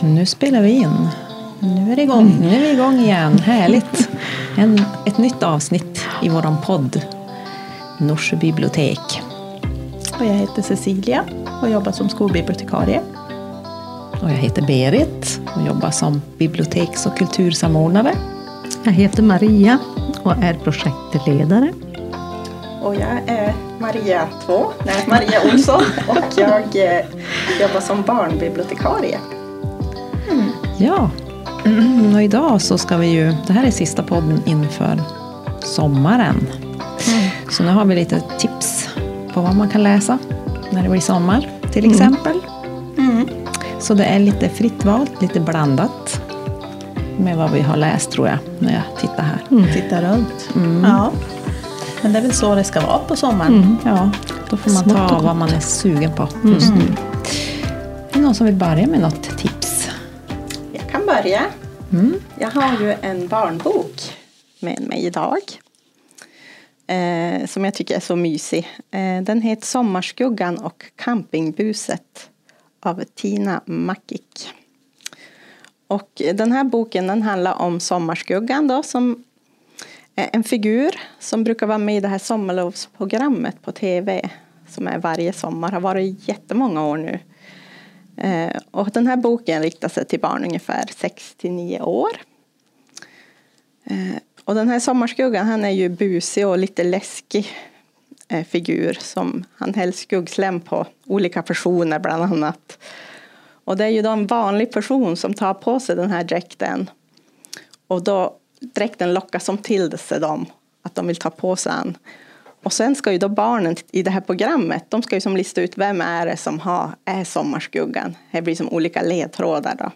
Nu spelar vi in. Nu är det igång. Nu är vi igång igen. Härligt. En, ett nytt avsnitt i våran podd Norsjö bibliotek. Och jag heter Cecilia och jobbar som skolbibliotekarie. Och jag heter Berit och jobbar som biblioteks och kultursamordnare. Jag heter Maria och är projektledare. Och jag är Maria 2, nej Maria Olsson och jag eh, jobbar som barnbibliotekarie. Mm. Ja, mm, och idag så ska vi ju, det här är sista podden inför sommaren. Mm. Så nu har vi lite tips på vad man kan läsa när det blir sommar till mm. exempel. Mm. Så det är lite fritt valt, lite blandat med vad vi har läst tror jag, när jag tittar här. Mm. Tittar runt. Ja. Men det är väl så det ska vara på sommaren. Mm. Ja, då får man ta vad man är sugen på just nu. Är det någon som vill börja med något tips? Kan börja. Mm. Jag har ju en barnbok med mig idag. Eh, som jag tycker är så mysig. Eh, den heter Sommarskuggan och campingbuset av Tina Makik. Och den här boken den handlar om Sommarskuggan då, som är en figur som brukar vara med i det här sommarlovsprogrammet på tv som är varje sommar, har varit i jättemånga år nu. Eh, och den här boken riktar sig till barn ungefär 6 till 9 år. Eh, och den här sommarskuggan han är ju busig och lite läskig eh, figur som han häller skuggslem på olika personer bland annat. Och det är ju då en vanlig person som tar på sig den här dräkten. Och då dräkten lockar som till sig dem att de vill ta på sig den. Och sen ska ju då barnen i det här programmet, de ska ju som lista ut vem är det som har, är sommarskuggan. Det blir som olika ledtrådar då.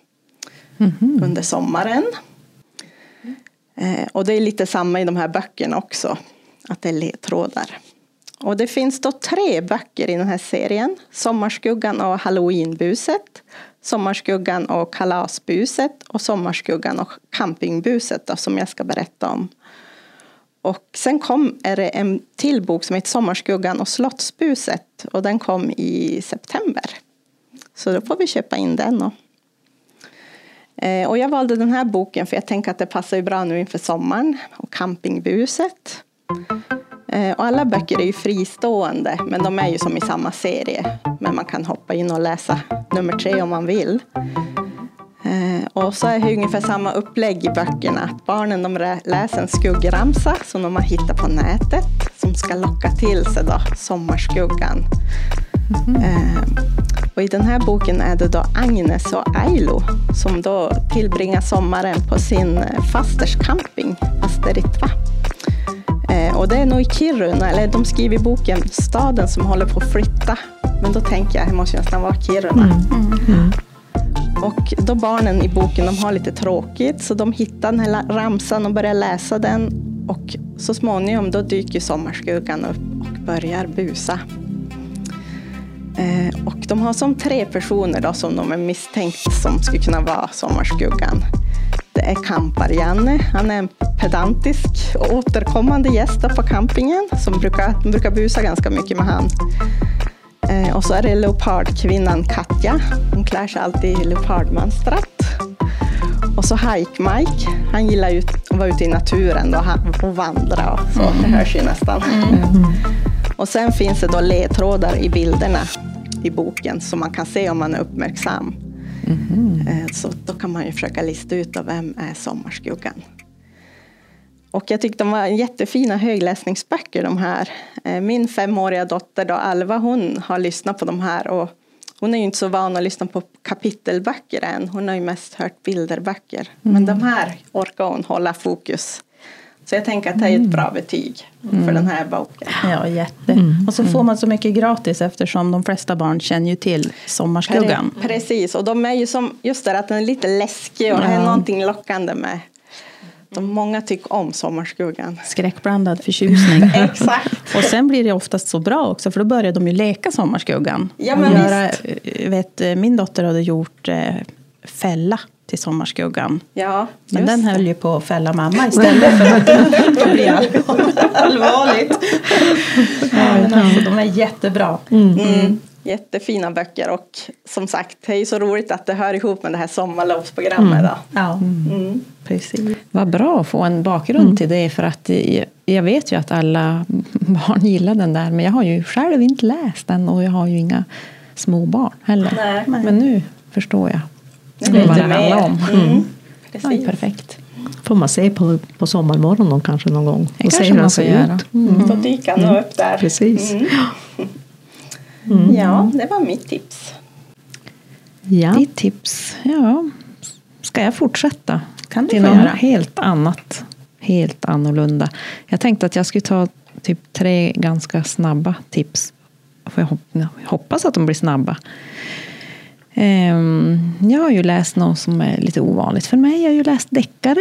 Mm -hmm. Under sommaren. Eh, och det är lite samma i de här böckerna också. Att det är ledtrådar. Och det finns då tre böcker i den här serien. Sommarskuggan och Halloweenbuset. Sommarskuggan och Kalasbuset. Och Sommarskuggan och Campingbuset då, som jag ska berätta om. Och sen kom är det en till bok som heter Sommarskuggan och Slottsbuset. Och den kom i september. Så då får vi köpa in den. Och, eh, och jag valde den här boken för jag tänker att det passar bra nu inför sommaren. Och campingbuset. Eh, och alla böcker är ju fristående, men de är ju som i samma serie. Men man kan hoppa in och läsa nummer tre om man vill. Eh, och så är det ungefär samma upplägg i böckerna. Barnen de läser en skuggramsa som de har hittat på nätet som ska locka till sig då sommarskuggan. Mm -hmm. Och i den här boken är det då Agnes och Ailo som då tillbringar sommaren på sin fasters camping, Fasteritva. Eh, och det är nog i Kiruna, eller de skriver i boken staden som håller på att flytta. Men då tänker jag, det måste nästan vara Kiruna. Mm. Mm. Och då barnen i boken de har lite tråkigt så de hittar den här ramsan och börjar läsa den. Och så småningom då dyker sommarskuggan upp och börjar busa. Eh, och de har som tre personer då som de är misstänkt som skulle kunna vara sommarskuggan. Det är Kampar-Janne. Han är en pedantisk och återkommande gäst på campingen som brukar, brukar busa ganska mycket med han. Eh, och så är det leopardkvinnan Katja. Hon klär sig alltid i leopardmönstrat. Och så Hike-Mike. Han gillar ju att vara ute i naturen och, och vandra. Och så. Mm. Det hörs ju nästan. Mm. Och sen finns det då ledtrådar i bilderna i boken som man kan se om man är uppmärksam. Mm. Så då kan man ju försöka lista ut vem är sommarskuggan. Och jag tyckte de var jättefina högläsningsböcker de här. Eh, min femåriga dotter då, Alva, hon har lyssnat på de här och hon är ju inte så van att lyssna på kapitelböcker än. Hon har ju mest hört bilderböcker. Mm. Men de här orkar hon hålla fokus. Så jag tänker att det är ett mm. bra betyg mm. för den här boken. Ja, jätte. Mm. Och så får man så mycket gratis eftersom de flesta barn känner ju till Sommarskuggan. Precis, och de är ju som just det att den är lite läskig och ja. är någonting lockande med. De många tycker om Sommarskuggan. Skräckblandad förtjusning. Exakt. Och sen blir det oftast så bra också för då börjar de ju leka Sommarskuggan. Ja, men göra, visst. Vet, min dotter hade gjort eh, fälla till Sommarskuggan. Ja, Men den höll ju på att fälla mamma istället för att det blir allvarligt. Ja, men alltså, de är jättebra. Mm. Mm. Jättefina böcker och som sagt, det är ju så roligt att det hör ihop med det här sommarlovsprogrammet. Då. Ja, Mm. precis. Vad bra att få en bakgrund till det, för att jag- vet ju att alla barn gillar den där, men jag har ju själv inte läst den och jag har ju inga små barn heller. Nej. Men nu förstår jag Nu vad du det handlar om. Mm. Ja, Precis. perfekt. Får man se på, på sommarmorgonen kanske någon gång. Det och se kanske hur man den får ser göra. ut. Mm. Då dyker han upp där. Precis. Mm. Ja, det var mitt tips. Ja. Ditt tips, ja. Ska jag fortsätta? Kan du till något helt annat. Helt annorlunda. Jag tänkte att jag skulle ta typ tre ganska snabba tips. Får jag hop- jag hoppas att de blir snabba. Ehm, Jag har ju läst något som är lite ovanligt för mig. Jag har ju läst deckare.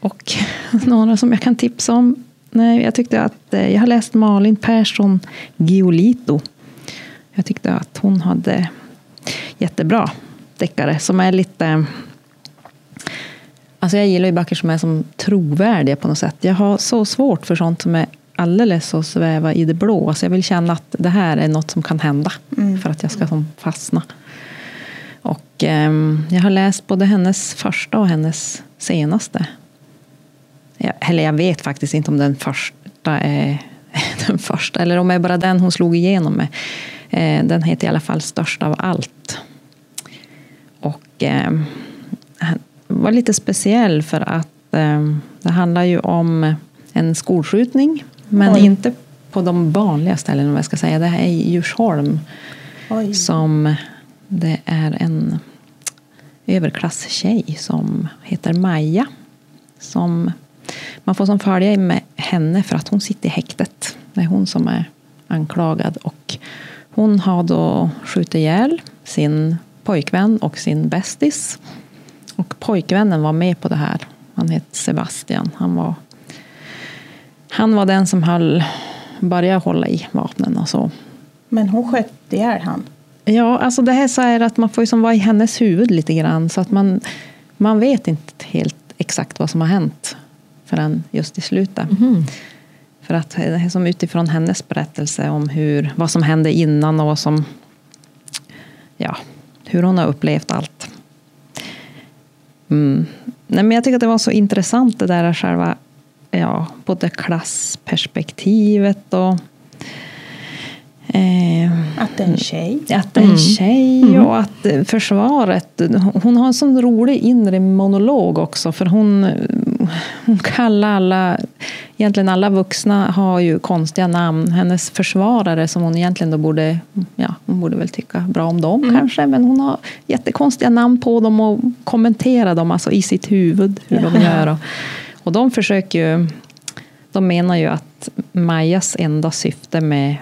Och några som jag kan tipsa om. Nej, jag tyckte att eh, jag har läst Malin Persson Giolito. Jag tyckte att hon hade jättebra deckare som är lite... Alltså jag gillar ju böcker som är som trovärdiga på något sätt. Jag har så svårt för sånt som är alldeles så sväva i det blå. Alltså jag vill känna att det här är något som kan hända för att jag ska som fastna. Och ehm, jag har läst både hennes första och hennes senaste. Jag, eller jag vet faktiskt inte om den första är den första, eller om det är bara den hon slog igenom med. Eh, den heter i alla fall Störst av allt. Och eh, var lite speciell för att eh, det handlar ju om en skolskjutning, men Oj. inte på de vanliga ställena, om jag ska säga. Det här är i Djursholm Oj. som det är en överklasstjej som heter Maja. Som man får som följa med henne för att hon sitter i häktet. Det är hon som är anklagad. Och hon har då skjutit ihjäl sin pojkvän och sin bästis. Och pojkvännen var med på det här. Han hette Sebastian. Han var, han var den som höll, började hålla i vapnen och så. Men hon sköt ihjäl han. Ja, alltså det här är att man får ju som vara i hennes huvud lite grann. Så att man, man vet inte helt exakt vad som har hänt förrän just i slutet. För att det är som utifrån hennes berättelse om hur, vad som hände innan och vad som, ja, hur hon har upplevt allt. Mm. Nej, men jag tycker att det var så intressant det där själva, ja, både klassperspektivet och eh, Att det är en tjej. att det är en tjej och att eh, försvaret... Hon har en sån rolig inre monolog också. För hon, hon kallar alla... Egentligen alla vuxna har ju konstiga namn. Hennes försvarare som hon egentligen då borde... Ja, hon borde väl tycka bra om dem kanske. Men hon har jättekonstiga namn på dem och kommenterar dem alltså i sitt huvud. Hur de gör. Och, och de försöker ju... De menar ju att Majas enda syfte med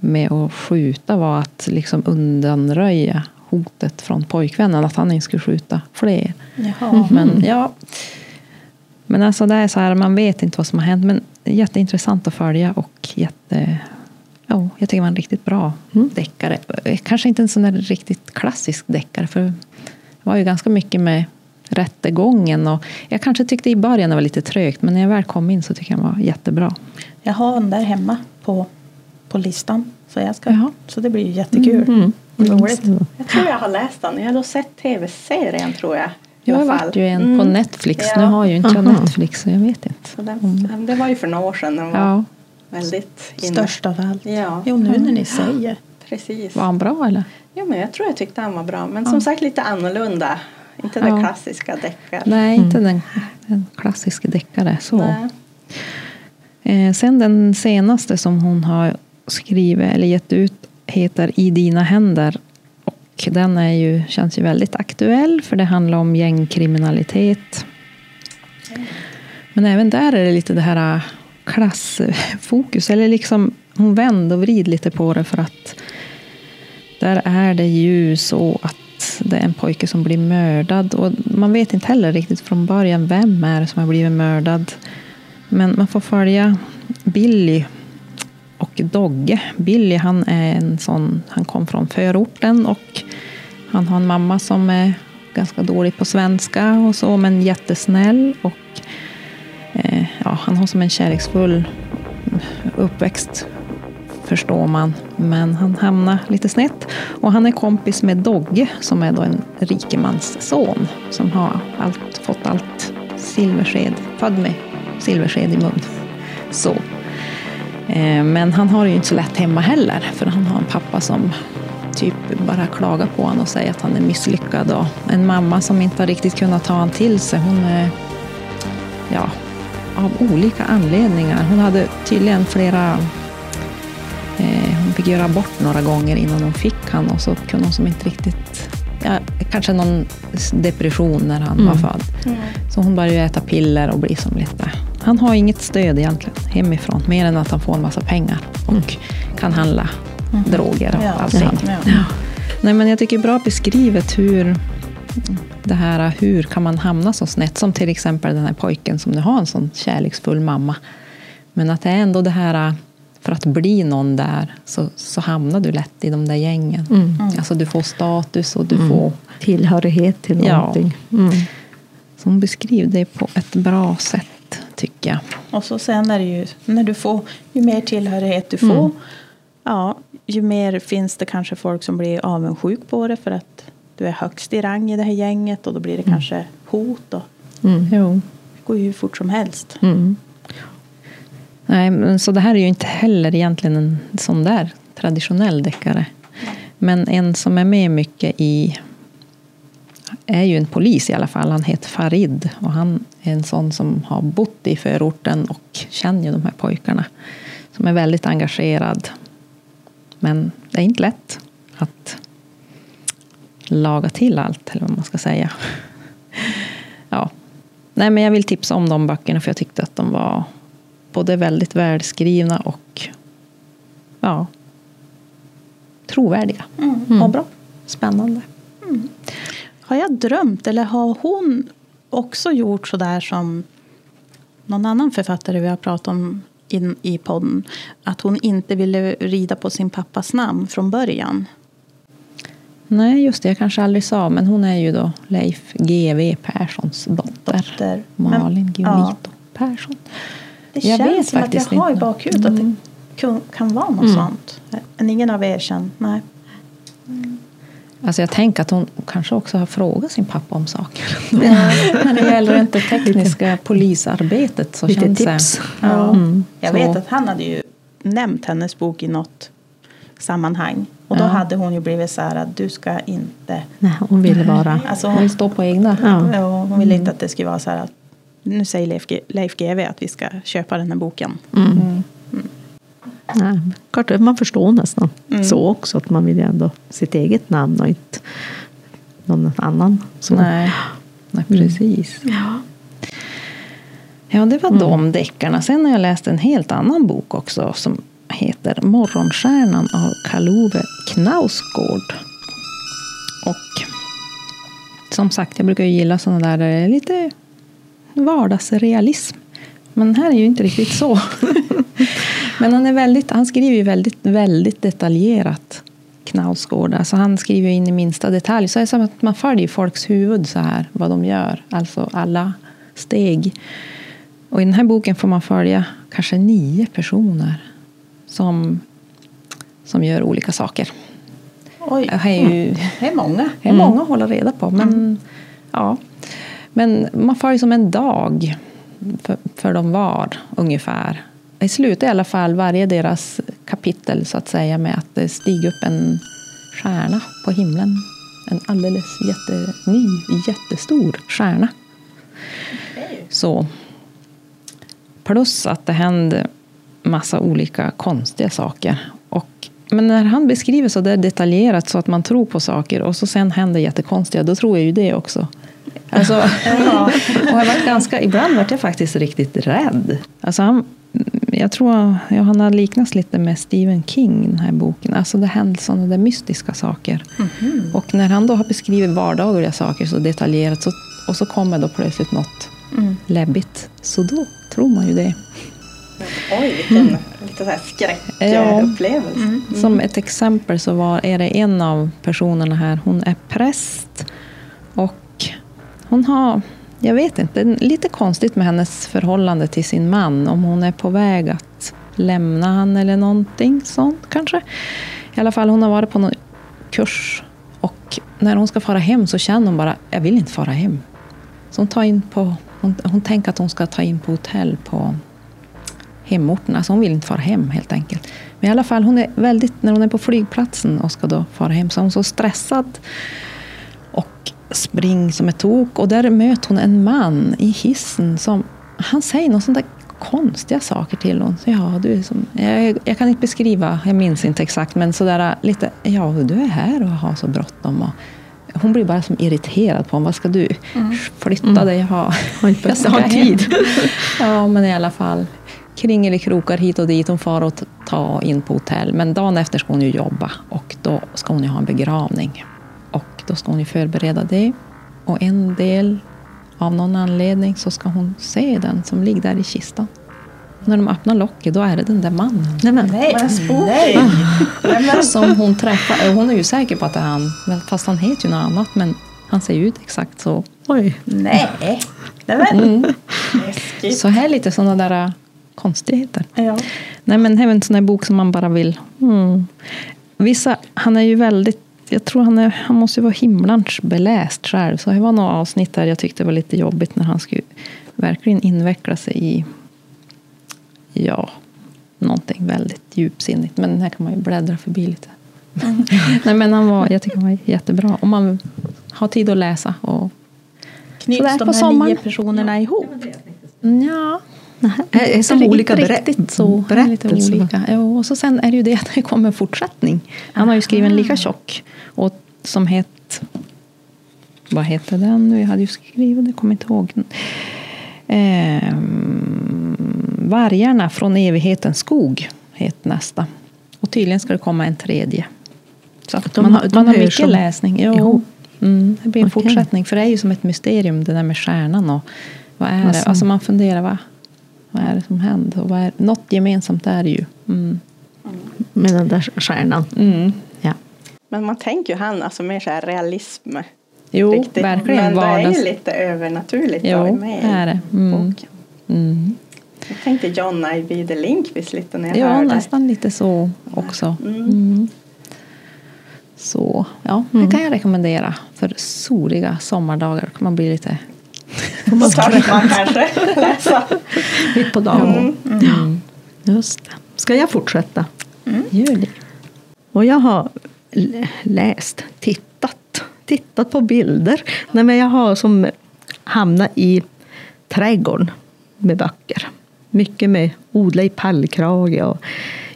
med att skjuta var att liksom undanröja hotet från pojkvännen, att han inte skulle skjuta fler. Jaha. Men ja, men alltså det är så här, man vet inte vad som har hänt, men jätteintressant att följa och jätte, ja, jag tycker det var en riktigt bra deckare. Kanske inte en sån där riktigt klassisk deckare, för det var ju ganska mycket med rättegången och jag kanske tyckte i början det var lite trögt, men när jag väl kom in så tycker jag den var jättebra. Jag har den där hemma på, på listan. Så, jag ska, Jaha. så det blir ju jättekul. Mm. Roligt. Jag tror jag har läst den. Jag har sett tv-serien tror jag. Jag har varit ju en Mm. på Netflix. Ja. Nu har ju inte jag. Netflix, så jag vet inte. Den, det var ju för några år sedan. Den var Ja, väldigt inne. Störst av allt. Ja, Jo, nu när ni säger. precis. var han bra eller? Jo, men jag tror jag tyckte han var bra. Men som sagt lite annorlunda. Inte Ja. klassiska deckar. Nej, inte den, den klassiska deckare. Så. Eh, sen den senaste som hon har skrivit eller gett ut heter I dina händer. Och den är ju, känns ju väldigt aktuell för det handlar om gängkriminalitet. Men även där är det lite det här äh, klassfokus. Eller liksom, hon vänder och vrider lite på det för att där är det ju så att det är en pojke som blir mördad. Och man vet inte heller riktigt från början vem är det som har blivit mördad. Men man får följa Billy Dogge. Billy han är en sån, han kom från förorten och han har en mamma som är ganska dålig på svenska och så, men jättesnäll. Och eh, ja, han har som en kärleksfull uppväxt förstår man. Men han hamnar lite snett. Och han är kompis med Dogge som är då en rikemans son. Som har allt, fått allt silversked, född med silversked i mun. Så. Eh, men han har det ju inte så lätt hemma heller. För han har en pappa som typ bara klagar på honom och säger att han är misslyckad. Och en mamma som inte har riktigt kunnat ta honom till sig. Hon är, ja, av olika anledningar. Hon hade tydligen flera... Eh, hon fick göra abort några gånger innan hon fick han och så kunde hon som inte riktigt... Ja, kanske någon depression när han var född. Så hon började äta piller och bli som lite... Han har inget stöd egentligen hemifrån, mer än att han får en massa pengar och kan handla droger och Ja, allting. ja. Ja. Nej, men jag tycker bra beskrivet hur det här, hur kan man hamna så snett? Som till exempel den här pojken som nu har en sån kärleksfull mamma. Men att det är ändå det här, för att bli någon där så, så hamnar du lätt i de där gängen. Alltså du får status och du får... Tillhörighet till Ja. någonting. Mm. Så hon beskriver det på ett bra sätt, tycker jag. Och så sen är det ju, när du får, ju mer tillhörighet du får, ja, ju mer finns det kanske folk som blir avundsjuk på det för att du är högst i rang i det här gänget och då blir det kanske hot och Mm. Jo. det går ju hur fort som helst. Mm. Nej, men så det här är ju inte heller egentligen en sån där traditionell deckare. Men en som är med mycket i är ju en polis i alla fall. Han heter Farid och han en sån som har bott i förorten och känner ju de här pojkarna. Som är väldigt engagerad. Men det är inte lätt att laga till allt, eller vad man ska säga. Ja. Nej, men jag vill tipsa om de böckerna för jag tyckte att de var både väldigt välskrivna och ja, trovärdiga. Och bra. Spännande. Har jag drömt eller har hon också gjort så där som någon annan författare vi har pratat om in, i podden? Att hon inte ville rida på sin pappas namn från början. Nej, just det. Jag kanske aldrig sa, men hon är ju då Leif GW Perssons dotter. Dotter. Malin ja. Giolito Persson. Det Jag känns vet som att jag har i bakhuvudet att det kun, kan vara något sånt. Men ingen av er känner, nej. Alltså jag tänker att hon kanske också har frågat sin pappa om saker. När det gäller inte tekniska polisarbetet så Lite känns tips. det... Ja. Jag Så- vet att han hade ju nämnt hennes bok i något sammanhang. Och då Ja. hade hon ju blivit så här att du ska inte... Nej, hon ville vara... Alltså Hon hon, vill stå på egna. Ja. ja, hon ville inte att det skulle vara så här att nu säger Leif, Leif GW att vi ska köpa den här boken. Mm. Nej, klart, man förstår nästan Mm. så också. Att man vill ju ändå sitt eget namn och inte någon annan. Så. Nej, Nej precis. Ja. Ja, det var de deckarna. Sen har jag läst en helt annan bok också som heter Morgonstjärnan av Karl-Ove Knausgård. Och som sagt, jag brukar ju gilla sådana där där det är lite vardagsrealism. Men här är ju inte riktigt så. Men han, är väldigt, han skriver ju väldigt, väldigt detaljerat. Knausgård. Alltså han skriver in i minsta detalj. Så det är som att man följer folks huvud så här, vad de gör. Alltså alla steg. Och i den här boken får man följa kanske nio personer som, som gör olika saker. Oj, Det är ju det är många. det är många att hålla reda på. Men, ja. men man följer som en dag för, för de var ungefär. I slutet i alla fall varje deras kapitel så att säga med att det stiger upp en stjärna på himlen. En alldeles jätteny, jättestor stjärna. Så. Plus att det händer massa olika konstiga saker. Och, men när han beskriver så där detaljerat så att man tror på saker och så sen händer jättekonstiga, då tror jag ju det också. Alltså, och jag varit ganska, ibland vart jag faktiskt riktigt rädd. Alltså han, jag tror han har liknats lite med Stephen King, den här boken. Alltså det händer sådana där mystiska saker. Och när han då har beskrivit vardagliga saker så detaljerat så, och så kommer då plötsligt något läbbigt. Så då tror man ju det. Oj, vilken lite så här skräckupplevelse. Mm. Som ett exempel så var, är det en av personerna här, hon är präst och hon har, jag vet inte, lite konstigt med hennes förhållande till sin man. Om hon är på väg att lämna han eller någonting sånt kanske. I alla fall, hon har varit på någon kurs och när hon ska fara hem så känner hon bara, jag vill inte fara hem. Så hon, tar in på, hon, hon tänker att hon ska ta in på hotell på hemorten. Alltså hon vill inte fara hem helt enkelt. Men i alla fall, hon är väldigt, när hon är på flygplatsen och ska då fara hem så är hon så stressad och springer som ett tok. Och där möter hon en man i hissen som han säger något sånt där konstiga saker till hon. Så, ja, du som, jag, jag, kan inte beskriva, jag minns inte exakt, men sådär lite, ja, du är här och har så bråttom. Och, hon blir bara som irriterad på honom. Vad ska du mm. flytta mm. dig? Jag har, jag ska har tid. ja, men i alla fall. Kringelikrokar hit och dit. Hon far och ta in på hotell. Men dagen efter ska hon ju jobba och då ska hon ju ha en begravning. Då ska hon ju förbereda det. Och en del av någon anledning så ska hon se den som ligger där i kistan. När de öppnar locket, då är det den där mannen. Nej, men, nej, nej. Som hon träffar. Hon är ju säker på att det är han, fast han heter ju något annat. Men han ser ut exakt så. Oj. Nej, mm. Så här lite sådana där äh, konstigheter. Ja. Nej, men det är en sån där bok som man bara vill... Mm. Vissa, han är ju väldigt jag tror han, är, han måste vara himlans beläst själv. Så det var några avsnitt där jag tyckte det var lite jobbigt när han skulle verkligen inveckla sig i ja, någonting väldigt djupsinnigt. Men här kan man ju bläddra förbi lite. Mm. Nej, men han var, jag tycker han var jättebra. Om man har tid att läsa. Och Knyts de här sommaren. nio personerna ihop? Ja, Nej, som olika riktigt så, berättelser. Olika. Och så sen är det ju det att det kommer en fortsättning. Han har ju skrivit en lika tjock och som heter vad heter den nu? Jag hade ju skrivit det, kommer inte ihåg. Eh, Vargarna från evighetens skog heter nästa. Och tydligen ska det komma en tredje. Så de, man, de man har mycket som, läsning. Jo, mm, det blir en okay. fortsättning. För det är ju som ett mysterium det där med stjärnan. Och vad är alltså. det? Alltså man funderar, va? Vad är det som händer? Och vad är, något gemensamt är det ju. Mm. Med den där stjärnan. Mm. Ja. Men man tänker ju han, alltså mer så här realism. Jo, riktigt. verkligen. Men vardags... det är ju lite övernaturligt jo, med är det. Mm. Mm. Jag tänkte John Ajvide Lindqvist lite när jag ja, hörde. Ja, nästan lite så också. Mm. mm. Så ja, det mm. kan jag rekommendera för soliga sommardagar. kan man bli lite man kanske läsa. Mitt på dagen. Mm. Mm. Just det. Ska jag fortsätta? Mm. Gör det. Och jag har läst, tittat, tittat på bilder. Nej, men jag har som hamnat i trädgården med böcker. Mycket med odla i pallkrage och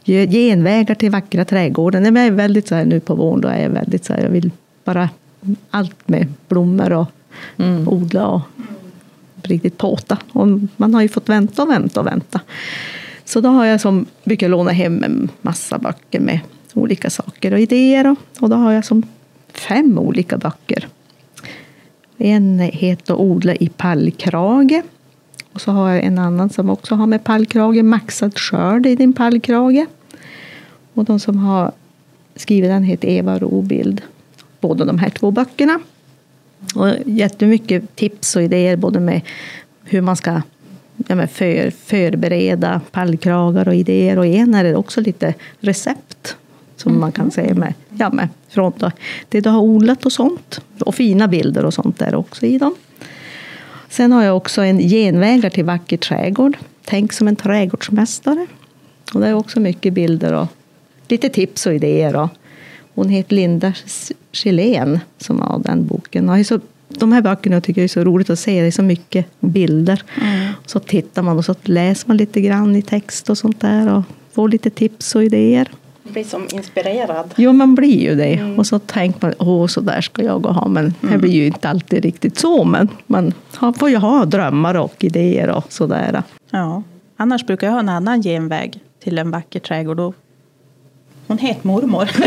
genvägar till vackra trädgårdar. Nej, men jag är väldigt så här, nu på våren, då är jag väldigt så här, jag vill bara allt med blommor och mm. odla och riktigt påta. Och man har ju fått vänta och vänta och vänta. Så då har jag som brukar låna hem en massa böcker med olika saker och idéer. Och då har jag som fem olika böcker. En heter Odla i pallkrage. Och så har jag en annan som också har med pallkrage, Maxad skörd i din pallkrage. Och de som har skrivit den heter Eva Robild. Båda de här två böckerna. Och jättemycket tips och idéer både med hur man ska ja, för, förbereda pallkragar och idéer. Och en är det också lite recept som mm. man kan säga med, ja, med från då, det du har odlat och sånt. Och fina bilder och sånt där också i dem. Sen har jag också en genvägar till vacker trädgård. Tänk som en trädgårdsmästare. Och det är också mycket bilder och lite tips och idéer. Och hon heter Linda Gillén som har den boken. Och så, de här böckerna tycker jag är så roligt att se. Det är så mycket bilder. Mm. Så tittar man och så läser man lite grann i text och sånt där. Och får lite tips och idéer. Blir som inspirerad. Jo, man blir ju det. Mm. Och så tänker man, åh, så där ska jag ha. Men mm. det blir ju inte alltid riktigt så. Men man får ju ha drömmar och idéer och sådär. Ja, annars brukar jag ha en annan genväg till en vacker trädgård. Då hon heter mormor.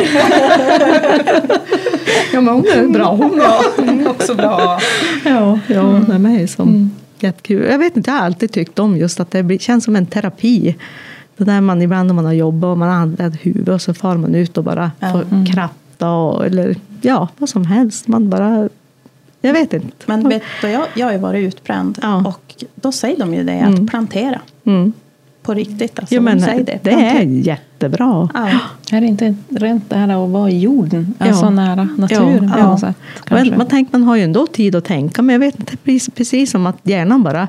ja men hon är bra hon. Ja, hon är också bra. Ja, ja hon är med som mm. jättekul. Jag vet inte, jag har alltid tyckt om just att det känns som en terapi. Det där man ibland när man har jobbat och man har använt huvudet och så far man ut och bara ja. får mm. kratta och, eller ja, vad som helst. Man bara jag vet inte. Men vet du, jag, jag har ju varit utbränd ja. och då säger de ju det att mm. plantera. Mm. På riktigt. Alltså, Jo, men säg det, det. är jättebra. Ja. Är det inte rent det här att vara i jorden? Ja. Alltså nära naturen på Ja. något sätt? Kanske? Men, man, tänker, man har ju ändå tid att tänka, men jag vet inte, precis, precis som att hjärnan bara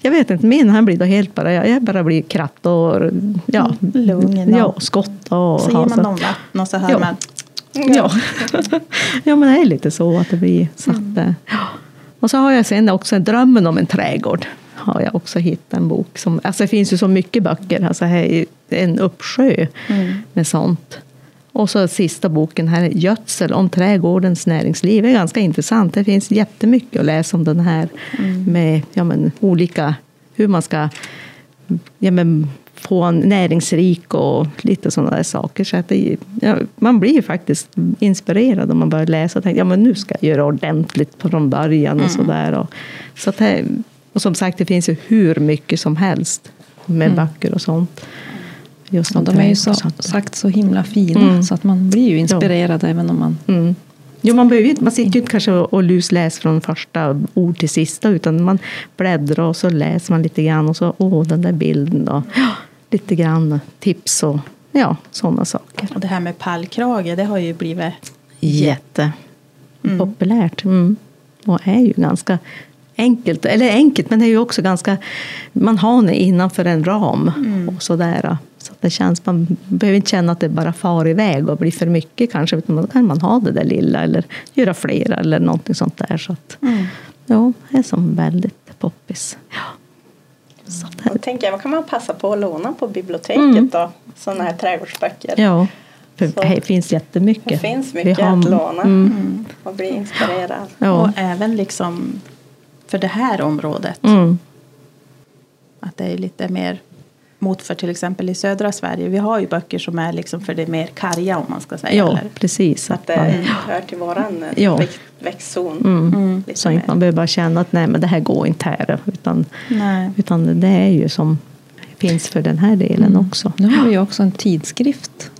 jag vet inte, min han blir då helt bara, jag, jag bara blir kratt och ja, Lugn och- ja, skotta och Så ger man dem vatten och så hör Ja. man Ja. ja, men det är lite så att det blir. Så att, ja. Och så har jag sen också Drömmen om en trädgård. Har jag också hittat en bok. Som, alltså det finns ju så mycket böcker. Alltså här är en uppsjö med sånt. Och så sista boken här, Gödsel om trädgårdens näringsliv. Det är ganska intressant. Det finns jättemycket att läsa om den här. Med ja, men, olika, hur man ska ja, men, få en näringsrik och lite sådana där saker. Så att det, ja, man blir ju faktiskt inspirerad om man börjar läsa och tänker ja, men nu ska jag göra ordentligt från början. och sådär. Och, så att det, och som sagt, det finns ju hur mycket som helst med böcker och sånt. Just Och om de är ju så, sagt så himla fina Mm. så att man blir ju inspirerad även om man... Mm. Jo, man, behöver, ju inte- man sitter ju inte kanske och lusläser från första ord till sista utan man bläddrar och så läser man lite grann och så åh, den där bilden då. Ja, lite grann tips och ja, sådana saker. Och det här med pallkrage, det har ju blivit Jätte populärt. Mm. Och är ju ganska enkelt. Eller enkelt, men det är ju också ganska... Man har det innanför en ram. Och sådär. Så att det känns, man behöver inte känna att det bara far iväg och blir för mycket kanske. Utan då kan man ha det där lilla eller göra flera eller någonting sånt där. Så att, ja, det är som väldigt poppis. Ja. Så tänker jag, vad kan man passa på att låna på biblioteket Mm. då? Sådana här trädgårdsböcker. Ja, det finns jättemycket. Det finns mycket har- att låna Mm. och bli inspirerad. Ja. Och även liksom för det här området. Mm. Att det är lite mer mot för till exempel i södra Sverige. Vi har ju böcker som är liksom för det mer karga om man ska säga. Ja, eller? precis. Att det man- hör till våran eh, Ja. växt, växtzon. Mm. Lite Så inte man behöver bara känna att nej men det här går inte här. Utan, Nej. utan det är ju som finns för den här delen också. Nu har vi ju också en tidskrift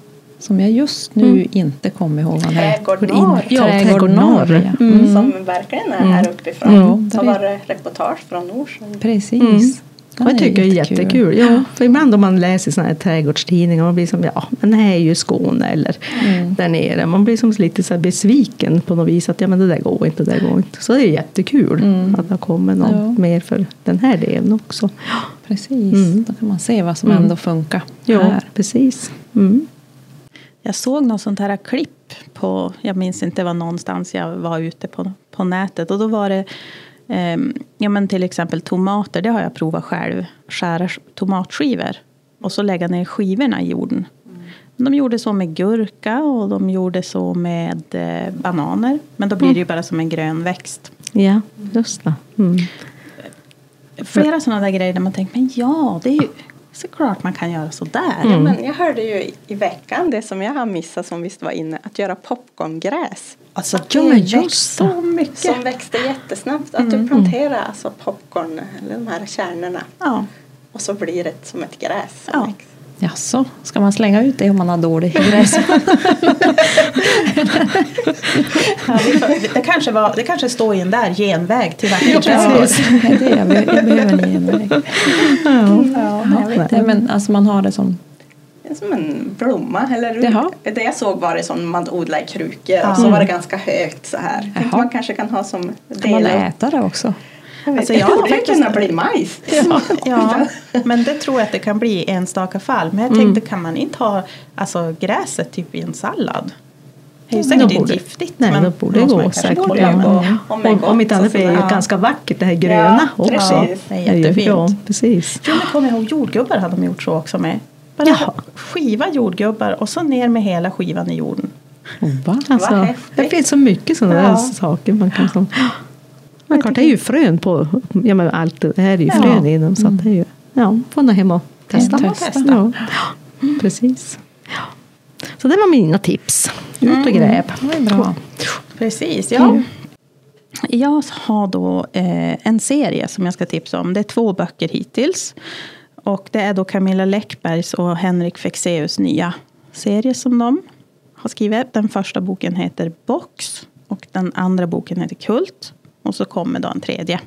som jag just nu Mm. inte kommer ihåg vad heter. Trädgård norr. Ja, Trädgård norr. norr. ja. Mm. Som verkligen är här uppifrån. Mm. Så var det reportage från Norsjön. Precis. Mm. Den Och jag tycker det är jättekul. jättekul. Ja, för ibland om man läser såna här trädgårdstidningar man blir som ja, men det här är ju Skåne eller Mm. där nere. Man blir som lite så här besviken på något vis att ja, men det där går inte, det där går inte. Så det är jättekul Mm. att det har kommit något Ja. mer för den här delen också. Precis, Mm. då kan man se vad som Mm. ändå funkar Ja, här. precis. Mm. Jag såg något sånt här klipp på, jag minns inte, det var någonstans jag var ute på, på nätet. Och då var det, ehm, ja men till exempel tomater, det har jag provat själv. Skära tomatskivor. Och så lägga ner skivorna i jorden. De gjorde så med gurka och de gjorde så med eh, bananer. Men då blir det ju bara som en grön växt. Ja, just det. Mm. Flera sådana där grejer där man tänker, men ja, det är ju såklart man kan göra så där. Mm. Ja, men jag hörde ju i, i veckan det som jag har missat som visst var inne. Att göra popcorngräs. Alltså Ja, det växer just så mycket. Som växte jättesnabbt. Att du planterar alltså popcorn, eller de här kärnorna. Ja. Och så blir det som ett gräs. som Ja. växer. Jaså, ska man slänga ut det om man har dålig gräs? Ja, vi det, kanske var, det kanske står i en där genväg till vackert Ja, precis. Det är det jag behöver, jag behöver en genväg. Ja, vet. Nej, men alltså man har det som... Det är som en blomma. Eller Jaha. Det jag såg var det som man odlar i krukor. Ja. Och så var det ganska högt så här. Man kanske kan ha som Kan man del av- äta det också? Jag Alltså, jag har borde faktiskt- kunna bli majs. Ja, men det tror jag att det kan bli i enstaka fall. Men jag tänkte, kan man inte ha alltså, gräset typ i en sallad? Det är ju Mm, säkert inte giftigt. Nej, men då borde det gå säkert. Ja. Mm. Om inte annat är det ju sådär. ganska vackert det här gröna Ja, också. precis. Det är jättefint. Ja, precis. Jo, men kommer ihåg jordgubbar hade de gjort så också med. Bara Jaha. skiva jordgubbar och så ner med hela skivan i jorden. Va? Alltså, det finns så mycket sådana Ja. saker man kan som... Men klart, det är ju frön på ja, men allt. Det här är ju Ja. frön inom. Så att det är ju, ja, får nog hem och testa. Ja, testa. Ja. Precis. Så det var mina tips. Ut och gräv. Det är bra. Precis, ja. Jag har då eh, en serie som jag ska tipsa om. Det är två böcker hittills. Och det är då Camilla Läckbergs och Henrik Fexeus nya serie som de har skrivit. Den första boken heter Box och den andra boken heter Kult. Och så kommer då en tredje.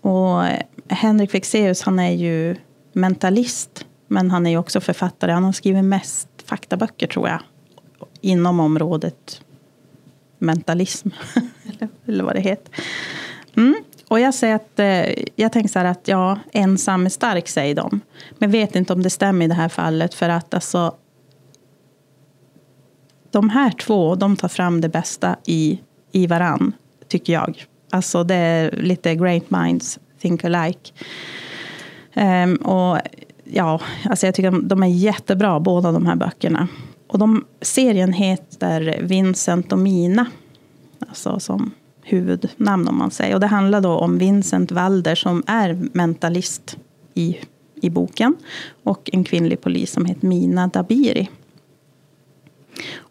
Och eh, Henrik Fexeus han är ju mentalist. Men han är ju också författare. Han har skrivit mest faktaböcker tror jag. Inom området mentalism. Eller vad det heter. Mm. Och jag säger att, eh, jag tänker så här att ja, ensam är stark säger de. Men vet inte om det stämmer i det här fallet. För att alltså de här två, de tar fram det bästa i, i varann, tycker jag. Alltså det är lite great minds think alike. Um, och ja, alltså jag tycker de, är jättebra, båda de här böckerna. Och de, serien heter Vincent och Mina. Alltså som huvudnamn om man säger. Och det handlar då om Vincent Walder som är mentalist i, i boken. Och en kvinnlig polis som heter Mina Dabiri.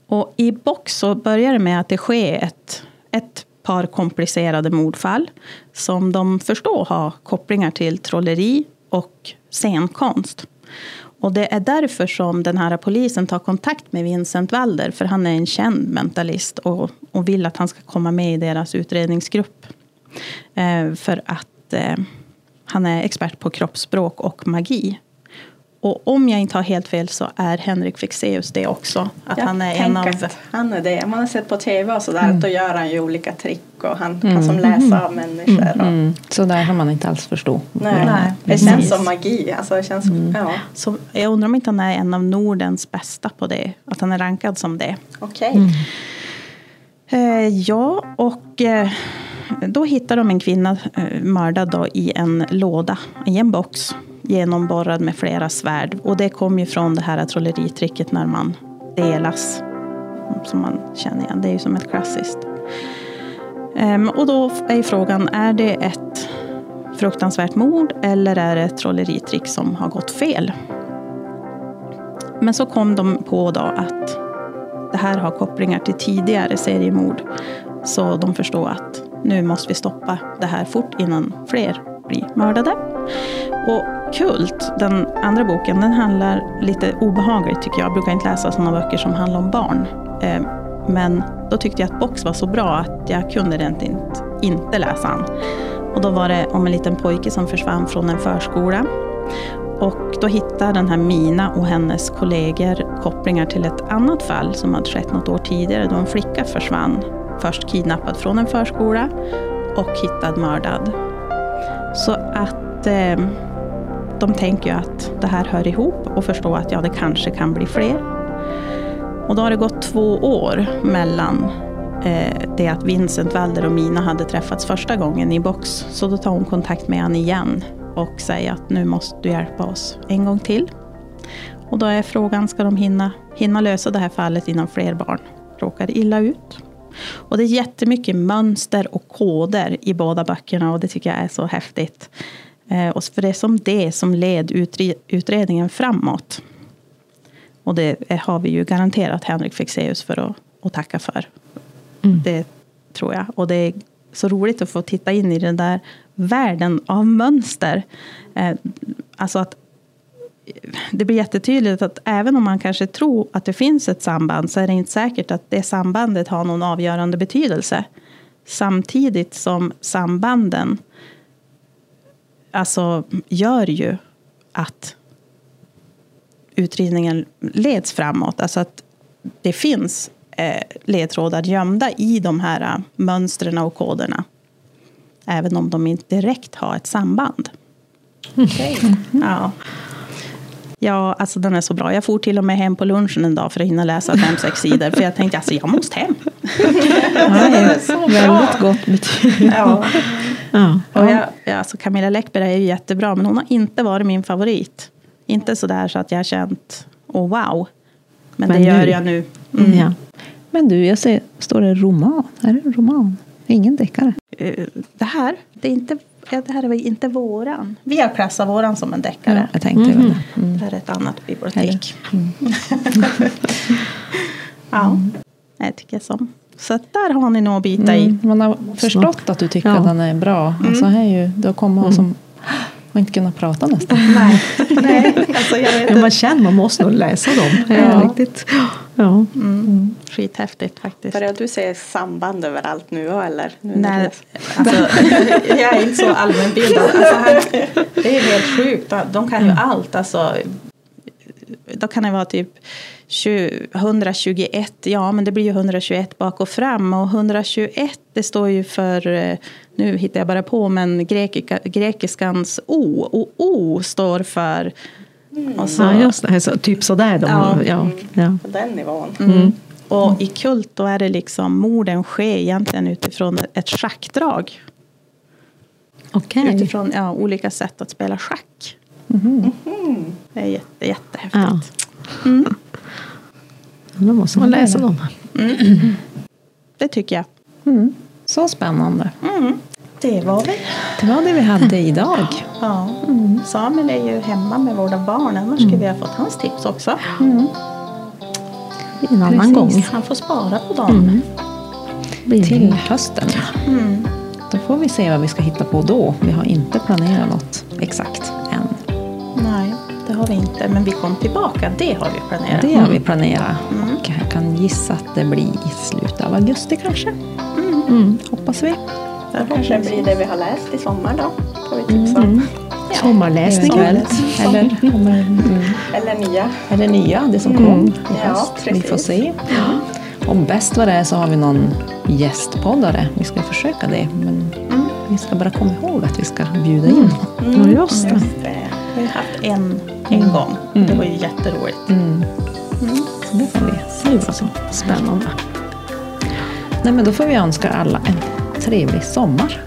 Och i box så börjar det med att det sker ett, ett par komplicerade mordfall som de förstår har kopplingar till trolleri och scenkonst. Och det är därför som den här polisen tar kontakt med Vincent Walder, för han är en känd mentalist och, och vill att han ska komma med i deras utredningsgrupp. Eh, för att eh, han är expert på kroppsspråk och magi. Och om jag inte har helt fel så är Henrik Fexeus det också. Att jag han är en av... Att han är det. Man har sett på tv och sådär mm. då gör han ju olika trick och han kan mm. som läsa av människor. Och... Mm. Så där kan man inte alls förstå. Nej, Nej det känns som magi. Alltså, det känns, mm. ja. så jag undrar om inte han är en av Nordens bästa på det. Att han är rankad som det. Okej. Okay. Eh, ja, och eh, då hittar de en kvinna eh, mördad då i en låda, i en box genomborrad med flera svärd. Och det kom ju från det här trolleritricket när man delas. Som man känner igen. Det är ju som ett klassiskt. Um, och då är frågan, är det ett fruktansvärt mord eller är det ett trolleritrick som har gått fel? Men så kom de på då att det här har kopplingar till tidigare seriemord. Så de förstår att nu måste vi stoppa det här fort innan fler blir mördade. Och Kult, den andra boken, den handlar lite obehagligt tycker jag. Jag brukar inte läsa sådana böcker som handlar om barn. Eh, men då tyckte jag att Box var så bra att jag kunde rent inte, inte läsa den. Och då var det om en liten pojke som försvann från en förskola. Och då hittade den här Mina och hennes kollegor kopplingar till ett annat fall som hade skett något år tidigare då en flicka försvann. Först kidnappad från en förskola och hittad mördad. Så att eh, de tänker ju att det här hör ihop och förstår att ja, det kanske kan bli fler. Och då har det gått två år mellan eh, det att Vincent Valder och Mina hade träffats första gången i box. Så då tar hon kontakt med honom igen och säger att nu måste du hjälpa oss en gång till. Och då är frågan, ska de hinna, hinna lösa det här fallet innan fler barn råkar illa ut? Och det är jättemycket mönster och koder i båda böckerna och det tycker jag är så häftigt. Eh, och för det är som det som led utredningen framåt. Och det har vi ju garanterat Henrik Fexeus för att, att tacka för. Mm. Det tror jag. Och det är så roligt att få titta in i den där världen av mönster. Eh, alltså att det blir jättetydligt att även om man kanske tror att det finns ett samband så är det inte säkert att det sambandet har någon avgörande betydelse. Samtidigt som sambanden alltså, gör ju att utredningen leds framåt. Alltså att det finns eh, ledtrådar gömda i de här eh, mönstren och koderna. Även om de inte direkt har ett samband. Okay. Ja. Ja, alltså den är så bra. Jag for till och med hem på lunchen en dag för att hinna läsa fem, sex sidor. För jag tänkte alltså jag måste hem. Ja, väldigt gott betyg. Ja. Ja. Och jag, ja, alltså Camilla Läckberg är ju jättebra, men hon har inte varit min favorit. Inte så där så att jag har känt, oh wow. Men, men det gör jag nu. Mm. Ja. Men du, jag ser, står det roman? Är det en roman? Ingen deckare? Uh, det här, det är inte Ja, det här är inte våran. Vi har klassat våran som en deckare. Ja, jag tänkte mm. det. Mm. Det här är ett annat bibliotek. Mm. ja, jag tycker som. Så där har ni nog att bita i. Mm. Man har förstått att du tycker ja. att den är bra. Mm. Alltså, här är ju, du har kommit och som Och inte kunna prata nästan. Nej, nej. Alltså, jag vet inte. man känner man måste nog läsa dem. Ja. riktigt. Ja. Mm. Skithäftigt faktiskt. Börjar du se samband överallt nu eller? Nu Nej, alltså, jag är inte så allmänbildad. Alltså, han, det är helt sjukt. De kan ju allt. Alltså, då kan det vara typ 20, 121, ja men det blir ju 121 bak och fram. Och 121 det står ju för, eh, nu hittar jag bara på, men grekika, grekiskans O. Och O står för... Och så, ja, just det. Så, typ sådär. De, Ja. ja. Ja. På den nivån. Mm. Och i kult då är det liksom, morden sker egentligen utifrån ett schackdrag. Okej. Utifrån ja, olika sätt att spela schack. Det är jätte, jättehäftigt. Ja. Då måste man läsa dem. Det tycker jag. Så spännande. Det var väl. Det var det vi hade idag. Ja. Samuel är ju hemma med vårda barn. Annars skulle vi ha fått hans tips också. En annan gång. Han får spara på dem. Blir det. Till hösten. Då får vi se vad vi ska hitta på då. Vi har inte planerat något exakt än. Nej, det har vi inte. Men vi kom tillbaka. Det har vi planerat. Det har vi planerat. Och jag kan gissa att det blir i slutet av augusti kanske. Mm. Hoppas vi. Det Kanske blir det vi har läst i sommar då. Får vi tipsa om. Sommarläsning. Eller, mm. Eller nya. eller nya, det som kom i Ja, höst. vi får se. Om bäst vad det är så har vi någon gästpoddare. Vi ska försöka det. Men vi ska bara komma ihåg att vi ska bjuda in. Ja, just det. Vi har haft en, en gång. Det var ju jätteroligt. Så det får vi se. Var så spännande. Nej, men då får vi önska alla en trevlig sommar.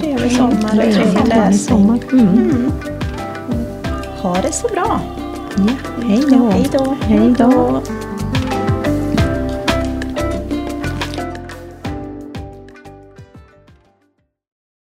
Trevlig sommar, Trevlig trevlig läsning. Mm. Ha det så bra. Ja, hej då. Hej då. Hej då.